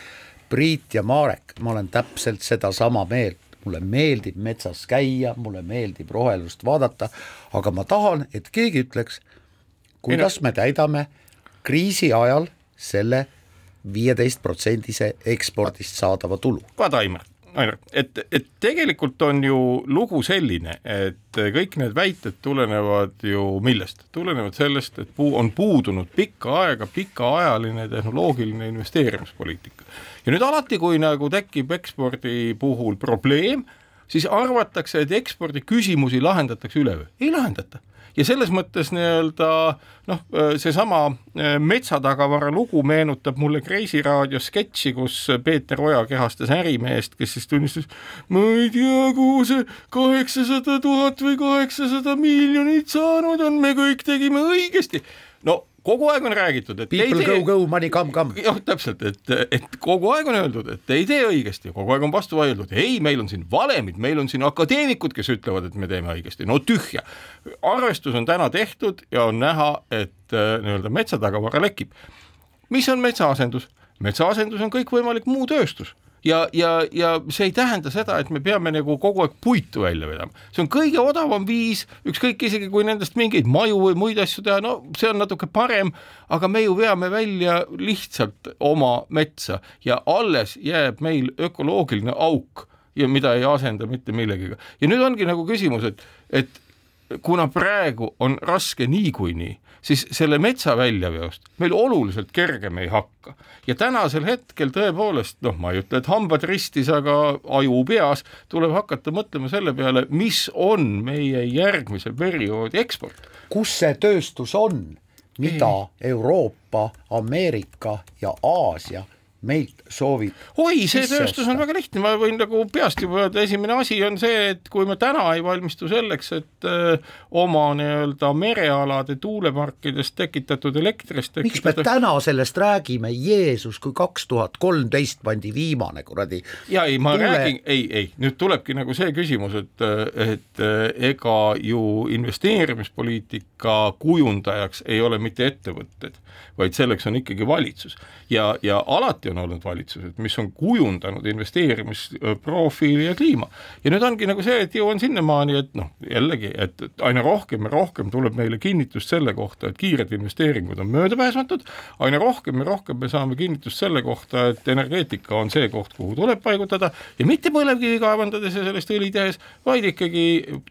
Priit ja Marek, ma olen täpselt sedasama meelt, mulle meeldib metsas käia, mulle meeldib rohelust vaadata, aga ma tahan, et keegi ütleks, kuidas me täidame kriisi ajal selle viieteistprotsendise ekspordist saadava tulu. vaata, Aimar, et, et tegelikult on ju lugu selline, et kõik need väited tulenevad ju millest? tulenevad sellest, et puu, on puudunud pikka aega pikaajaline tehnoloogiline investeerimispoliitika. ja nüüd alati, kui nagu tekib ekspordi puhul probleem, siis arvatakse, et ekspordi küsimusi lahendatakse üleöö, ei lahendata ja selles mõttes nii-öelda noh, seesama äh, metsatagavara lugu meenutab mulle Kreisi raadio sketši, kus Peeter Oja kehastas ärimeest, kes siis tunnistas, ma ei tea, kuhu see kaheksasada tuhat või kaheksasada miljonit saanud on, me kõik tegime õigesti. no kogu aeg on räägitud, et People tee... go, go, money come, come. jah, täpselt, et, et kogu aeg on öeldud, et ei tee õigesti, kogu aeg on vastu vaieldud, ei, meil on siin valemid, meil on siin akadeemikud, kes ütlevad, et me teeme õigesti, no tühja. arvestus on täna tehtud ja on näha, et äh, nii-öelda metsatagavara lekib. mis on metsaasendus? metsaasendus on kõikvõimalik muu tööstus ja, ja, ja see ei tähenda seda, et me peame nagu kogu aeg puitu välja vedama, see on kõige odavam viis, ükskõik isegi kui nendest mingeid maju või muid asju teha, no see on natuke parem, aga me ju veame välja lihtsalt oma metsa ja alles jääb meil ökoloogiline auk ja mida ei asenda mitte millegagi. ja nüüd ongi nagu küsimus, et, et kuna praegu on raske niikuinii, siis selle metsa väljaveost meil oluliselt kergem ei hakka. ja tänasel hetkel tõepoolest, noh, ma ei ütle, et hambad ristis, aga aju peas, tuleb hakata mõtlema selle peale, mis on meie järgmise perioodi eksport. kus see tööstus on, mida Euroopa, Ameerika ja Aasia meilt soovib. oi, see tööstus on väga lihtne, ma võin nagu peast juba öelda, esimene asi on see, et kui me täna ei valmistu selleks, et öö, äh, oma nii-öelda merealade tuuleparkidest tekitatud elektrist tekitatud... miks me täna sellest räägime, Jeesus, kui kaks tuhat kolmteist pandi viimane kuradi ja ei, ma tuule... räägin, ei, ei, nüüd tulebki nagu see küsimus, et, et ega ju investeerimispoliitika kujundajaks ei ole mitte ettevõtted, vaid selleks on ikkagi valitsus. Ja, ja alati on olnud valitsused, mis on kujundanud investeerimisprofiili ja kliima. ja nüüd ongi nagu see, et jõuan sinnamaani, et noh, jällegi, et aina rohkem ja rohkem tuleb meile kinnitust selle kohta, et kiired investeeringud on möödapääsmatud, aina rohkem ja rohkem me saame kinnitust selle kohta, et energeetika on see koht, kuhu tuleb paigutada ja mitte põlevkivi kaevandades ja sellest õli tehes, vaid ikkagi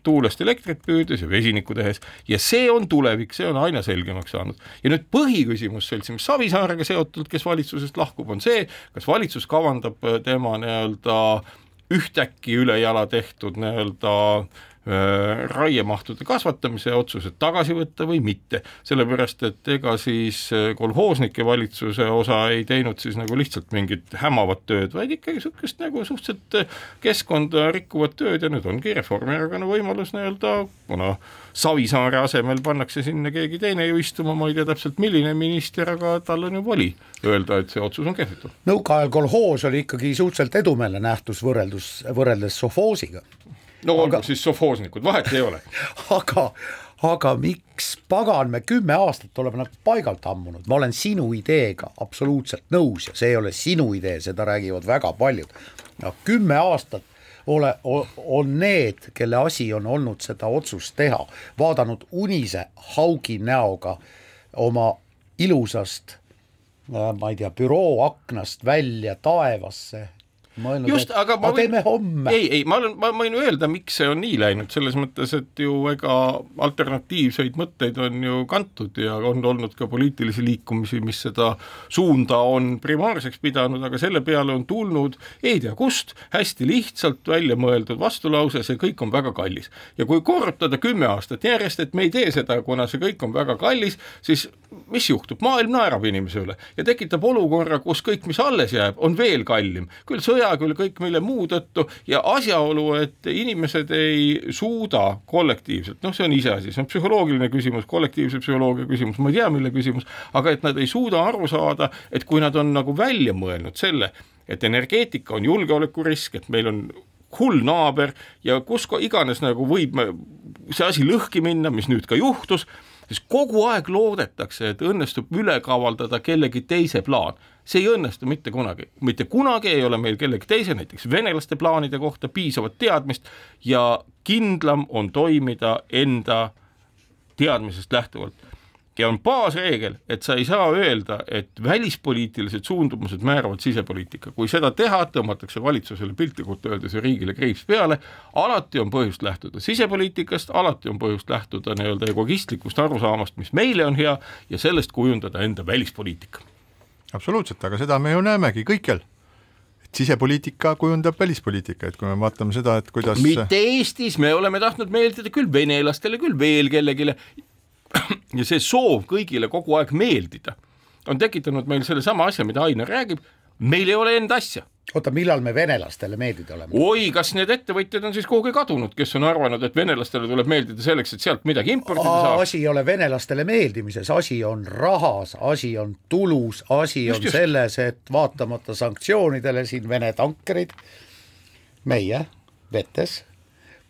tuulest elektrit püüdes ja vesinikku tehes ja see on tulevik, see on aina selgemaks saanud. ja nüüd põhiküsimus seltsimees Savisaarega seotult, kes valitsusest lahkub, on see, kas valitsus kavandab äh, tema nii-öelda ühtäkki ülejala tehtud nii-öelda äh, raiemahtude kasvatamise otsused tagasi võtta või mitte, sellepärast et ega siis äh, kolhoosnike valitsuse osa ei teinud siis nagu lihtsalt mingit hämavat tööd, vaid ikkagi niisugust nagu suhteliselt keskkonda rikkuvat tööd ja nüüd ongi Reformierakonna võimalus nii-öelda, kuna Savisaare asemel pannakse sinna keegi teine ju istuma, ma ei tea täpselt, milline minister, aga tal on ju voli öelda, et see otsus on kehtetu. nõukaajal kolhoos oli ikkagi suhteliselt edumeelne nähtus võrreldus, võrreldes sovhoosiga. No olgu aga... siis sovhoosnikud, vahet ei ole aga, aga miks pagan, me kümme aastat oleme nagu paigalt ammunud, ma olen sinu ideega absoluutselt nõus ja see ei ole sinu idee, seda räägivad väga paljud. no kümme aastat ole, on need, kelle asi on olnud seda otsust teha, vaadanud unise haugi näoga oma ilusast, ma ei tea, büroo aknast välja taevasse, mõelnud, just, et aga ma aga teeme homme. ei, ei, ma olen, ma võin öelda, miks see on nii läinud, selles mõttes, et ju ega alternatiivseid mõtteid on ju kantud ja on olnud ka poliitilisi liikumisi, mis seda suunda on primaarseks pidanud, aga selle peale on tulnud ei tea kust, hästi lihtsalt välja mõeldud vastulause, see kõik on väga kallis. ja kui korrutada kümme aastat järjest, et me ei tee seda, kuna see kõik on väga kallis, siis mis juhtub, maailm naerab inimese üle ja tekitab olukorra, kus kõik, mis alles jääb, on veel kallim, küll sõja, küll kõik mille muu tõttu ja asjaolu, et inimesed ei suuda kollektiivselt, noh, see on iseasi, see on psühholoogiline küsimus, kollektiivse psühholoogia küsimus, ma ei tea, mille küsimus, aga et nad ei suuda aru saada, et kui nad on nagu välja mõelnud selle, et energeetika on julgeolekurisk, et meil on hull naaber ja kus iganes nagu võib see asi lõhki minna, mis nüüd ka juhtus, siis kogu aeg loodetakse, et õnnestub üle kavaldada kellegi teise plaan. see ei õnnestu mitte kunagi, mitte kunagi ei ole meil kellegi teise, näiteks venelaste plaanide kohta piisavat teadmist ja kindlam on toimida enda teadmisest lähtuvalt ja on baasreegel, et sa ei saa öelda, et välispoliitilised suundumused määravad sisepoliitika, kui seda teha, tõmmatakse valitsusele piltlikult öeldes ja riigile kriips peale, alati on põhjust lähtuda sisepoliitikast, alati on põhjust lähtuda nii-öelda egogistlikust arusaamast, mis meile on hea ja sellest kujundada enda välispoliitika. absoluutselt, aga seda me ju näemegi kõikjal. sisepoliitika kujundab välispoliitika, et kui me vaatame seda, et kuidas mitte Eestis, me oleme tahtnud meeldida küll venelastele, küll veel kellelegi ja see soov kõigile kogu aeg meeldida on tekitanud meil sellesama asja, mida Ainar räägib, meil ei ole enda asja oota, millal me venelastele meeldida oleme? oi, kas need ettevõtjad on siis kuhugi kadunud, kes on arvanud, et venelastele tuleb meeldida selleks, et sealt midagi importida saab? asi ei ole venelastele meeldimises, asi on rahas, asi on tulus, asi Just, on just. selles, et vaatamata sanktsioonidele siin Vene tankerid meie vetes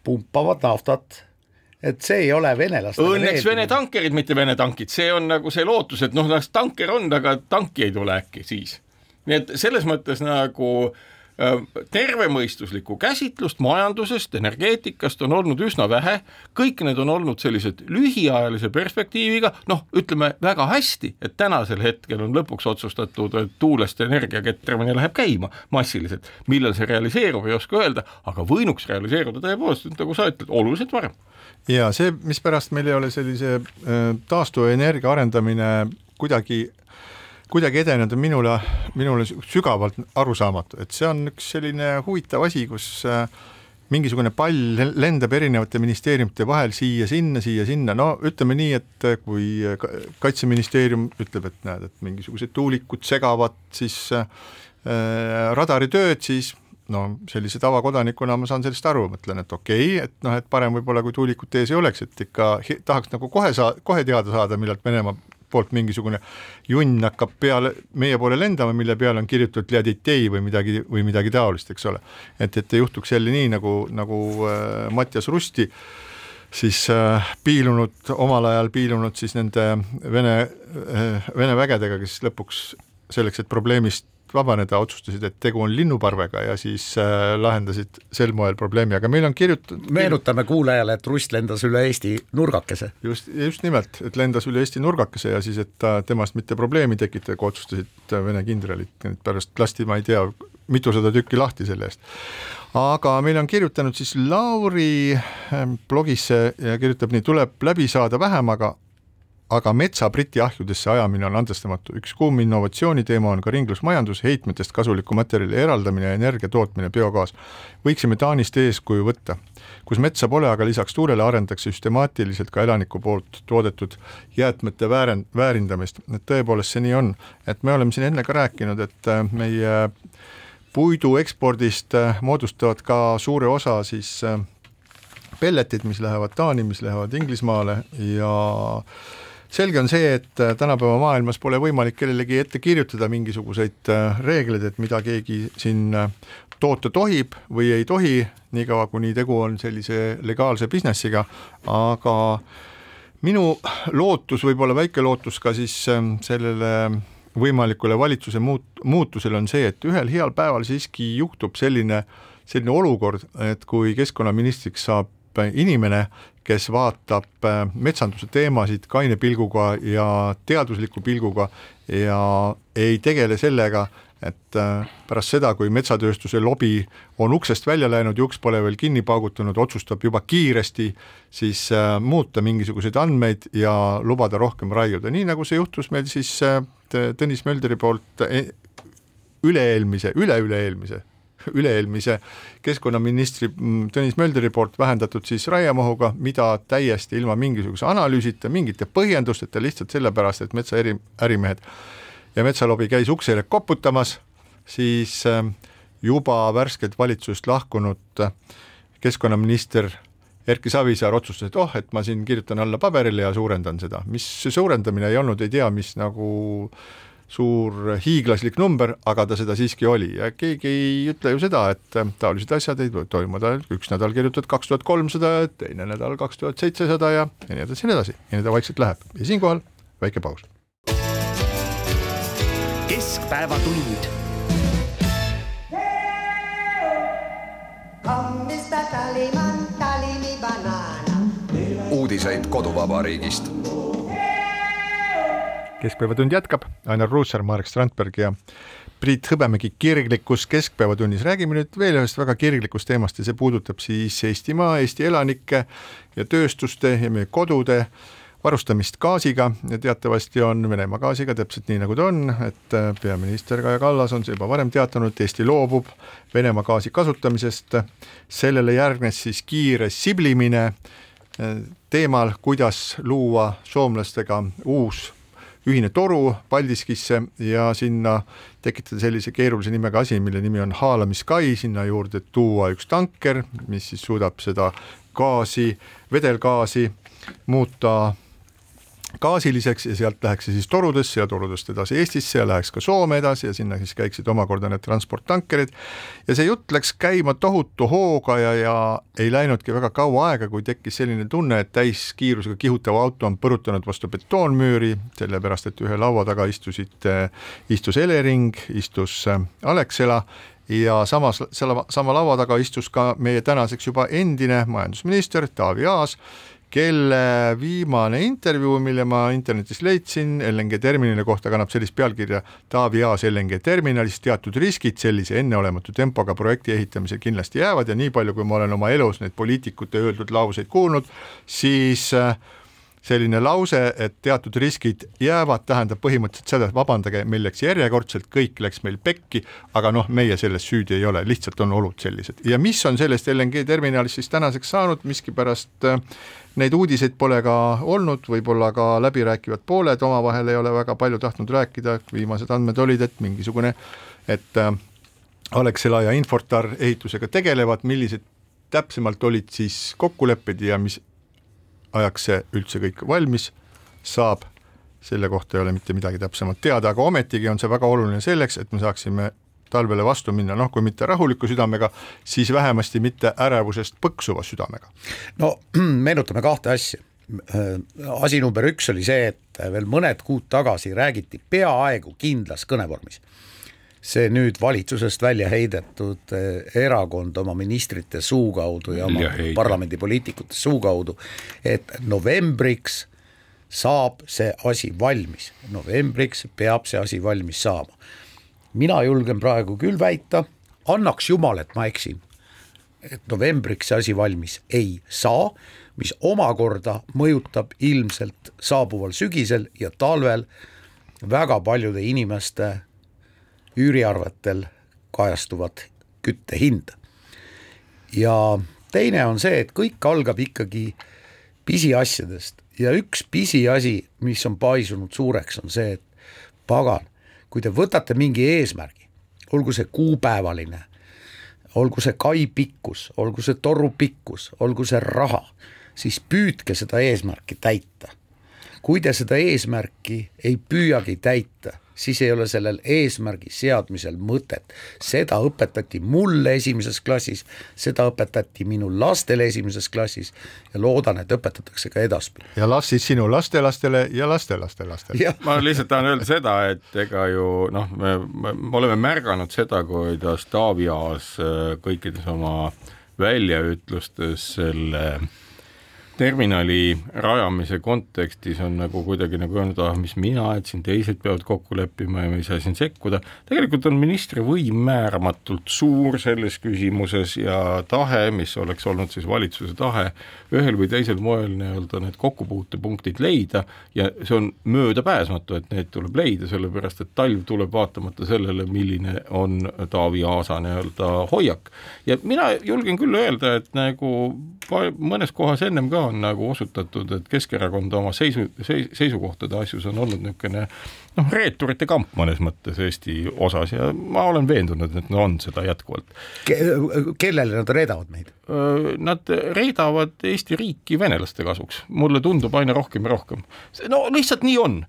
pumpavad naftat. Et see ei ole venelastele Õnneks Vene tankerid, mitte Vene tankid, see on nagu see lootus, et noh, tanker on, aga tanki ei tule äkki siis. nii et selles mõttes nagu äh, tervemõistuslikku käsitlust majandusest, energeetikast on olnud üsna vähe, kõik need on olnud sellised lühiajalise perspektiiviga, noh, ütleme väga hästi, et tänasel hetkel on lõpuks otsustatud, et tuulest energia ketramine läheb käima massiliselt. millal see realiseerub, ei oska öelda, aga võinuks realiseeruda tõepoolest, nagu sa ütled, oluliselt varem. Ja see, mispärast meil ei ole sellise äh, taastuvenergia arendamine kuidagi, kuidagi edenenud, on minule, minule sügavalt arusaamatu, et see on üks selline huvitav asi, kus äh, mingisugune pall lendab erinevate ministeeriumite vahel siia-sinna, siia-sinna, no ütleme nii, et kui ka- kaitseministeerium ütleb, et näed, et mingisugused tuulikud segavad siis äh, radaritööd, siis no sellise tavakodanikuna ma saan sellest aru, mõtlen, et okei okay,, et noh, et parem võib-olla, kui tuulikut ees ei oleks, et ikka tahaks nagu kohe saa-, kohe teada saada, millalt Venemaa poolt mingisugune junn hakkab peale, meie poole lendama, mille peale on kirjutatud Liaditei või midagi, või midagi taolist, eks ole. et, et ei juhtuks jälle nii, nagu, nagu äh, Mattias Rusti siis äh, piilunud, omal ajal piilunud siis nende Vene äh,, Vene vägedega, kes lõpuks selleks, et probleemist vabaneda, otsustasid, et tegu on linnuparvega ja siis äh, lahendasid sel moel probleemi, aga meil on kirjutatud meenutame kuulajale, et Rust lendas üle Eesti nurgakese. just, just nimelt, et lendas üle Eesti nurgakese ja siis, et ta temast mitte probleemi tekitada, kui otsustasid äh, Vene kindralid, pärast lasti, ma ei tea, mitusada tükki lahti selle eest. aga meil on kirjutanud siis Lauri ähm, blogisse ja kirjutab nii, tuleb läbi saada vähem, aga metsa Briti ahjudesse ajamine on andestamatu, üks kuum innovatsiooniteema on ka ringlusmajandus, heitmetest kasuliku materjali eraldamine ja energia tootmine, biogaas. võiksime Taanist eeskuju võtta, kus metsa pole, aga lisaks tuulele arendatakse süstemaatiliselt ka elaniku poolt toodetud jäätmete väärend-, väärindamist, et tõepoolest see nii on, et me oleme siin enne ka rääkinud, et äh, meie puidu ekspordist äh, moodustavad ka suure osa siis äh, pelletid, mis lähevad Taani, mis lähevad Inglismaale ja selge on see, et äh, tänapäeva maailmas pole võimalik kellelegi ette kirjutada mingisuguseid äh, reegleid, et mida keegi siin äh, toota tohib või ei tohi, niikaua kuni tegu on sellise legaalse business'iga, aga minu lootus, võib-olla väike lootus ka siis ähm, sellele võimalikule valitsuse muut-, muutusele on see, et ühel heal päeval siiski juhtub selline, selline olukord, et kui keskkonnaministriks saab inimene, kes vaatab äh, metsanduse teemasid kaine pilguga ja teadusliku pilguga ja ei tegele sellega, et äh, pärast seda, kui metsatööstuse lobi on uksest välja läinud ja uks pole veel kinni paugutanud, otsustab juba kiiresti siis äh, muuta mingisuguseid andmeid ja lubada rohkem raiuda, nii nagu see juhtus meil siis Tõnis Mölderi poolt e-, üle-eelmise, üle-üle-eelmise üle-eelmise keskkonnaministri mm, Tõnis Mölderi poolt vähendatud siis raiemahuga, mida täiesti ilma mingisuguse analüüsita, mingite põhjendusteta, lihtsalt sellepärast, et metsa eri, ärimehed ja metsalobi käis uksele koputamas, siis äh, juba värskelt valitsusest lahkunud äh, keskkonnaminister Erki Savisaar otsustas, et oh, et ma siin kirjutan alla paberile ja suurendan seda, mis see suurendamine ei olnud, ei tea, mis nagu suur hiiglaslik number, aga ta seda siiski oli. Ja keegi ei ütle ju seda, et äh, taolised asjad ei toimuda, üks nädal kirjutad kaks tuhat kolmsada, teine nädal kaks tuhat seitsesada ja nii edasi ja nii edasi. Ja nii ta vaikselt läheb. Ja siinkohal väike paus. Keskpäevatund. uudiseid koduvabariigist. Keskpäevatund jätkab, Ainar Ruussaar, Marek Strandberg ja Priit Hõbemägi kirglikus Keskpäevatunnis. räägime nüüd veel ühest väga kirglikust teemast ja see puudutab siis Eestimaa, Eesti elanikke ja tööstuste ja meie kodude varustamist gaasiga ja teatavasti on Venemaa gaasiga täpselt nii, nagu ta on, et peaminister Kaja Kallas on juba varem teatanud, et Eesti loobub Venemaa gaasi kasutamisest. sellele järgnes siis kiire siblimine äh, teemal, kuidas luua soomlastega uus ühine toru Paldiskisse ja sinna tekitada sellise keerulise nimega asi, mille nimi on haalamiskai, sinna juurde tuua üks tanker, mis siis suudab seda gaasi, vedelgaasi muuta gaasiliseks ja sealt läheks see siis torudesse ja torudest edasi Eestisse ja läheks ka Soome edasi ja sinna siis käiksid omakorda need transporttankerid. ja see jutt läks käima tohutu hooga ja, ja ei läinudki väga kaua aega, kui tekkis selline tunne, et täiskiirusega kihutav auto on põrutanud vastu betoonmüüri, sellepärast et ühe laua taga istusid, istus Elering, istus äh, Alexela ja samas, selle sama laua taga istus ka meie tänaseks juba endine majandusminister Taavi Aas kelle viimane intervjuu, mille ma internetist leidsin LNG terminali kohta, kannab sellist pealkirja Taavi Aas LNG terminalis, teatud riskid sellise enneolematu tempoga projekti ehitamisel kindlasti jäävad ja nii palju, kui ma olen oma elus neid poliitikute öeldud lauseid kuulnud, siis äh, selline lause, et teatud riskid jäävad, tähendab põhimõtteliselt seda, et vabandage, meil läks järjekordselt, kõik läks meil pekki, aga noh, meie selles süüdi ei ole, lihtsalt on olud sellised. ja mis on sellest LNG terminalist siis tänaseks saanud, miskipärast äh, neid uudiseid pole ka olnud, võib-olla ka läbirääkivad pooled omavahel ei ole väga palju tahtnud rääkida, viimased andmed olid, et mingisugune, et äh, Alexela ja Infortar ehitusega tegelevad, millised täpsemalt olid siis kokkulepped ja mis ajaks see üldse kõik valmis saab, selle kohta ei ole mitte midagi täpsemalt teada, aga ometigi on see väga oluline selleks, et me saaksime talvele vastu minna, noh kui mitte rahuliku südamega, siis vähemasti mitte ärevusest põksuva südamega. no meenutame kahte asja. asi number üks oli see, et veel mõned kuud tagasi räägiti peaaegu kindlas kõnevormis see nüüd valitsusest välja heidetud eh, erakond oma ministrite suu kaudu ja oma parlamendipoliitikute suu kaudu, et novembriks saab see asi valmis, novembriks peab see asi valmis saama. Mina julgen praegu küll väita, annaks jumal, et ma eksin, et novembriks see asi valmis ei saa, mis omakorda mõjutab ilmselt saabuval sügisel ja talvel väga paljude inimeste üüriarvetel kajastuvat küttehinda. ja teine on see, et kõik algab ikkagi pisiasjadest ja üks pisiasi, mis on paisunud suureks, on see, et pagan, kui te võtate mingi eesmärgi, olgu see kuupäevaline, olgu see kai pikkus, olgu see toru pikkus, olgu see raha, siis püüdke seda eesmärki täita. kui te seda eesmärki ei püüagi täita, siis ei ole sellel eesmärgi seadmisel mõtet. seda õpetati mulle esimeses klassis, seda õpetati minu lastele esimeses klassis ja loodan, et õpetatakse ka edaspidi. ja las siis sinu lastelastele ja lastelastelastele. ma lihtsalt tahan öelda seda, et ega ju noh, me, me oleme märganud seda, kuidas Taavi Aas äh, kõikides oma väljaütlustes selle terminali rajamise kontekstis on nagu kuidagi nagu öelnud, ah mis mina, et siin teised peavad kokku leppima ja me ei saa siin sekkuda, tegelikult on ministri võim määramatult suur selles küsimuses ja tahe, mis oleks olnud siis valitsuse tahe, ühel või teisel moel nii-öelda need kokkupuutepunktid leida ja see on möödapääsmatu, et need tuleb leida, sellepärast et talv tuleb vaatamata sellele, milline on Taavi Aasa nii-öelda hoiak. ja mina julgen küll öelda, et nagu mõnes kohas ennem ka on nagu osutatud, et Keskerakond oma seisu, seisukohtade asjus on olnud niisugune noh, reeturite kamp mõnes mõttes Eesti osas ja ma olen veendunud, et on seda jätkuvalt Ke. kellele nad reedavad meid? Nad reedavad Eesti riiki venelaste kasuks, mulle tundub aina rohkem ja rohkem. no lihtsalt nii on,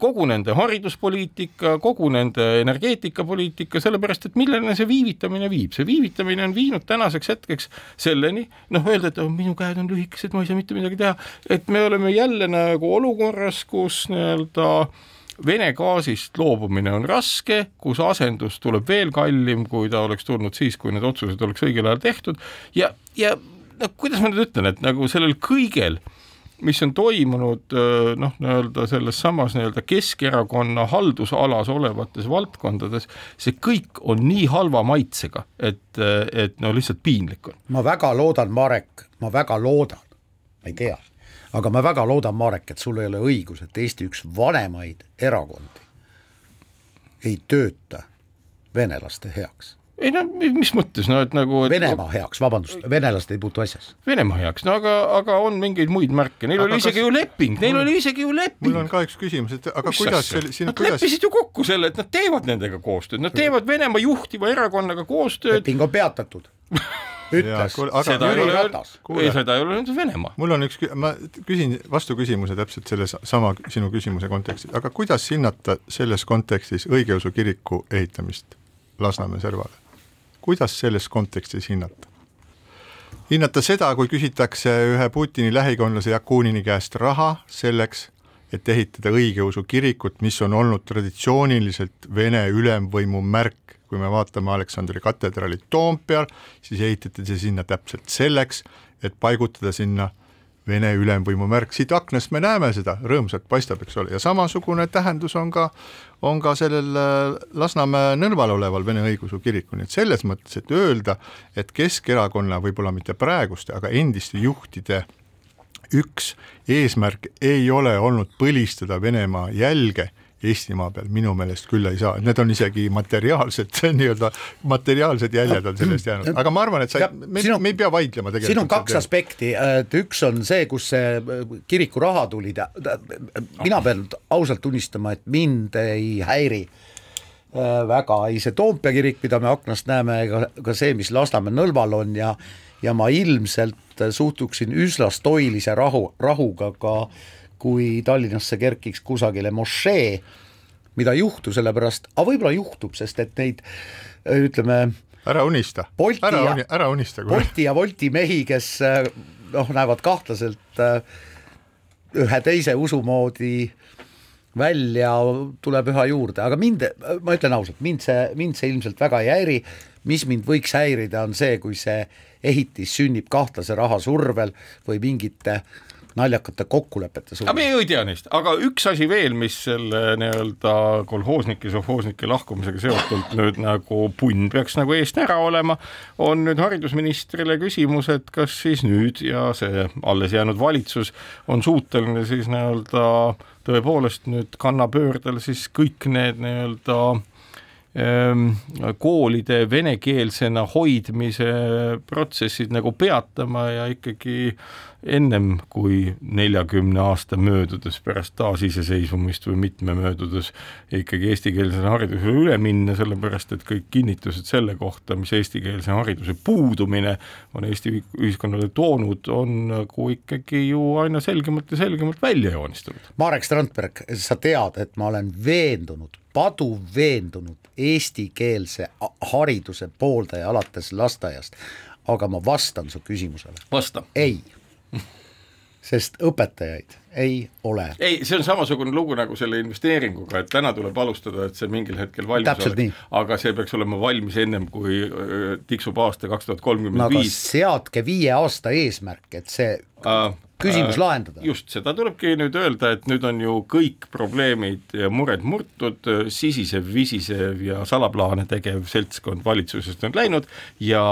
kogu nende hariduspoliitika, kogu nende energeetikapoliitika, sellepärast et millele see viivitamine viib, see viivitamine on viinud tänaseks hetkeks selleni, noh, öelda, et oh, minu käed on lühikesed, ma ei saa mitte midagi teha, et me oleme jälle nagu olukorras, kus nii-öelda Vene gaasist loobumine on raske, kus asendus tuleb veel kallim, kui ta oleks tulnud siis, kui need otsused oleks õigel ajal tehtud ja, ja noh, kuidas ma nüüd ütlen, et nagu sellel kõigel, mis on toimunud noh, nii-öelda selles samas nii-öelda Keskerakonna haldusalas olevates valdkondades, see kõik on nii halva maitsega, et, et no lihtsalt piinlik on. ma väga loodan, Marek, ma väga loodan, ma ei tea. Aga ma väga loodan, Marek, et sul ei ole õigus, et Eesti üks vanemaid erakondi ei tööta venelaste heaks ei no mis mõttes, no et nagu et... Venemaa heaks, vabandust, venelased ei puutu asjasse. Venemaa heaks, no aga, aga on mingeid muid märke, neil aga oli isegi kas... ju leping, neil mul... oli isegi ju leping. mul on ka üks küsimus, et aga mis kuidas see siin Nad kuidas... leppisid ju kokku selle, et nad teevad nendega koostööd, nad teevad Venemaa juhtiva erakonnaga koostööd. leping on peatatud ütles seda Jüri Ratas. ei, seda ei ole öelnud Venemaa. mul on üks, ma küsin vastuküsimuse täpselt selle sama sinu küsimuse kontekstis, aga kuidas hinnata selles kontekstis õigeusu kiriku ehitamist Lasnamäe servale? Kuidas selles kontekstis hinnata? hinnata seda, kui küsitakse ühe Putini lähikondlase Jakunini käest raha selleks, et ehitada õigeusu kirikut, mis on olnud traditsiooniliselt Vene ülemvõimu märk kui me vaatame Aleksandri katedraali Toompeal, siis ehitati see sinna täpselt selleks, et paigutada sinna Vene ülemvõimu märk, siit aknast me näeme seda, rõõmsalt paistab, eks ole, ja samasugune tähendus on ka, on ka sellel äh, Lasnamäe nõlval oleval Vene õigeusu kirikul, nii et selles mõttes, et öelda, et Keskerakonna võib-olla mitte praeguste, aga endiste juhtide üks eesmärk ei ole olnud põlistada Venemaa jälge Eestimaa peal minu meelest küll ei saa, need on isegi materiaalsed, nii-öelda materiaalsed jäljed on sellest jäänud, aga ma arvan, et sa, me, me ei pea vaidlema tegelikult. siin on kaks aspekti, et üks on see, kus see kiriku raha tuli, mina pean ausalt tunnistama, et mind ei häiri äh, väga. Ei see Toompea kirik, mida me aknast näeme, ega ka see, mis Lasnamäe nõlval on ja ja ma ilmselt suhtuksin üsna stoilise rahu, rahuga ka äh, kui Tallinnasse kerkiks kusagile mošee, mida ei juhtu, sellepärast, aga võib-olla juhtub, sest et neid ütleme ära unista, ära, uni, ära unista. Bolti ja Wolti mehi, kes noh, näevad kahtlaselt ühe teise usu moodi välja, tuleb üha juurde, aga mind, ma ütlen ausalt, mind see, mind see ilmselt väga ei häiri, mis mind võiks häirida, on see, kui see ehitis sünnib kahtlase raha survel või mingite äh, naljakate kokkulepete suunas. me ju ei tea neist, aga üks asi veel, mis selle nii-öelda kolhoosnike, sovhoosnike lahkumisega seotult nüüd nagu punn peaks nagu eest ära olema, on nüüd haridusministrile küsimus, et kas siis nüüd ja see alles jäänud valitsus on suuteline siis nii-öelda tõepoolest nüüd kannapöördel siis kõik need nii-öelda koolide venekeelsena hoidmise protsessid nagu peatama ja ikkagi ennem kui neljakümne aasta möödudes pärast taasiseseisvumist või mitme möödudes ikkagi eestikeelsele haridusele üle minna, sellepärast et kõik kinnitused selle kohta, mis eestikeelse hariduse puudumine on Eesti ühiskonnale toonud, on nagu ikkagi ju aina selgemalt ja selgemalt välja joonistunud. Marek Strandberg, sa tead, et ma olen veendunud, paduv veendunud eestikeelse hariduse pooldaja alates lasteaiast, aga ma vastan su küsimusele. vasta. ei sest õpetajaid ei ole. ei, see on samasugune lugu nagu selle investeeringuga, et täna tuleb alustada, et see mingil hetkel valmis Täpselt oleks, aga see peaks olema valmis ennem, kui tiksub aasta kaks tuhat kolmkümmend viis. seadke viie aasta eesmärk, et see uh, küsimus äh, lahendada. just, seda tulebki nüüd öelda, et nüüd on ju kõik probleemid ja mured murtud, sisisev, visisev ja salaplaane tegev seltskond valitsusest on läinud ja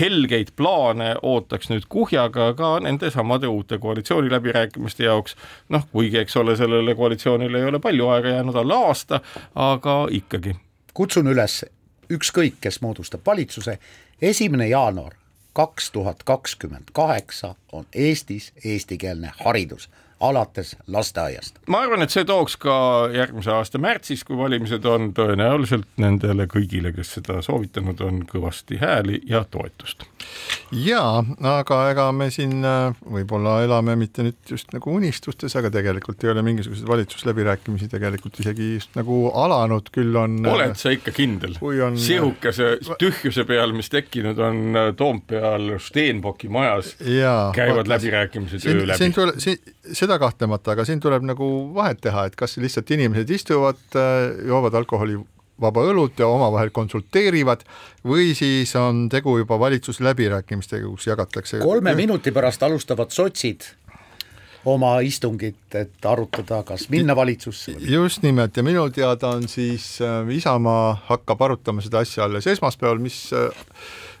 helgeid plaane ootaks nüüd kuhjaga ka nende samade uute koalitsiooniläbirääkimiste jaoks, noh, kuigi eks ole, sellele koalitsioonile ei ole palju aega jäänud, alla aasta, aga ikkagi. kutsun üles, ükskõik, kes moodustab valitsuse, esimene jaanuar kaks tuhat kakskümmend kaheksa on Eestis eestikeelne haridus alates lasteaiast. ma arvan, et see tooks ka järgmise aasta märtsis, kui valimised on, tõenäoliselt nendele kõigile, kes seda soovitanud on, kõvasti hääli ja toetust. jaa, aga ega me siin äh, võib-olla elame mitte nüüd just nagu unistustes, aga tegelikult ei ole mingisuguseid valitsusläbirääkimisi tegelikult isegi just nagu alanud, küll on äh, oled sa ikka kindel? On... sihukese tühjuse peal, mis tekkinud on äh, Toompeal Stenbocki majas, käivad läbirääkimised öö läbi. seda seda kahtlemata, aga siin tuleb nagu vahet teha, et kas lihtsalt inimesed istuvad, äh, joovad alkoholi vaba õlut ja omavahel konsulteerivad või siis on tegu juba valitsusläbirääkimistega, kus jagatakse kolme minuti pärast alustavad sotsid oma istungit, et arutada, kas minna valitsusse. just nimelt ja minu teada on siis äh, Isamaa hakkab arutama seda asja alles esmaspäeval, mis äh,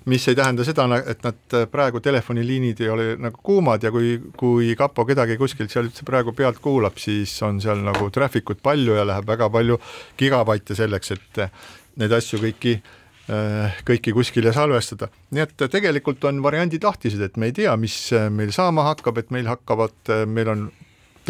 mis ei tähenda seda, et nad praegu telefoniliinid ei ole nagu kuumad ja kui, kui kapo kedagi kuskilt seal üldse praegu pealt kuulab, siis on seal nagu traffic ut palju ja läheb väga palju gigabaite selleks, et neid asju kõiki kõiki kuskile salvestada, nii et tegelikult on variandid lahtised, et me ei tea, mis meil saama hakkab, et meil hakkavad, meil on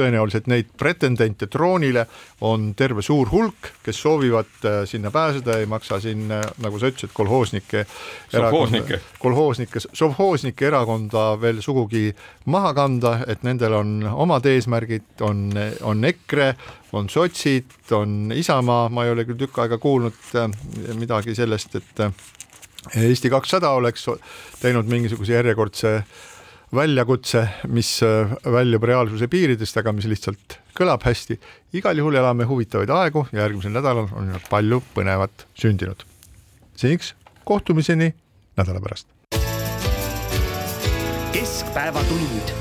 tõenäoliselt neid pretendente troonile on terve suur hulk, kes soovivad äh, sinna pääseda, ei maksa siin, nagu sa ütlesid, kolhoosnike sovhoosnike, kolhoosnike, sovhoosnike erakonda veel sugugi maha kanda, et nendel on omad eesmärgid, on, on EKRE, on sotsid, on Isamaa, ma ei ole küll tükk aega kuulnud äh, midagi sellest, et äh, Eesti kakssada oleks teinud mingisuguse järjekordse väljakutse, mis äh, väljub reaalsuse piiridest, aga mis lihtsalt kõlab hästi. igal juhul elame huvitavaid aegu ja järgmisel nädalal on palju põnevat sündinud. seniks kohtumiseni nädala pärast. keskpäevatund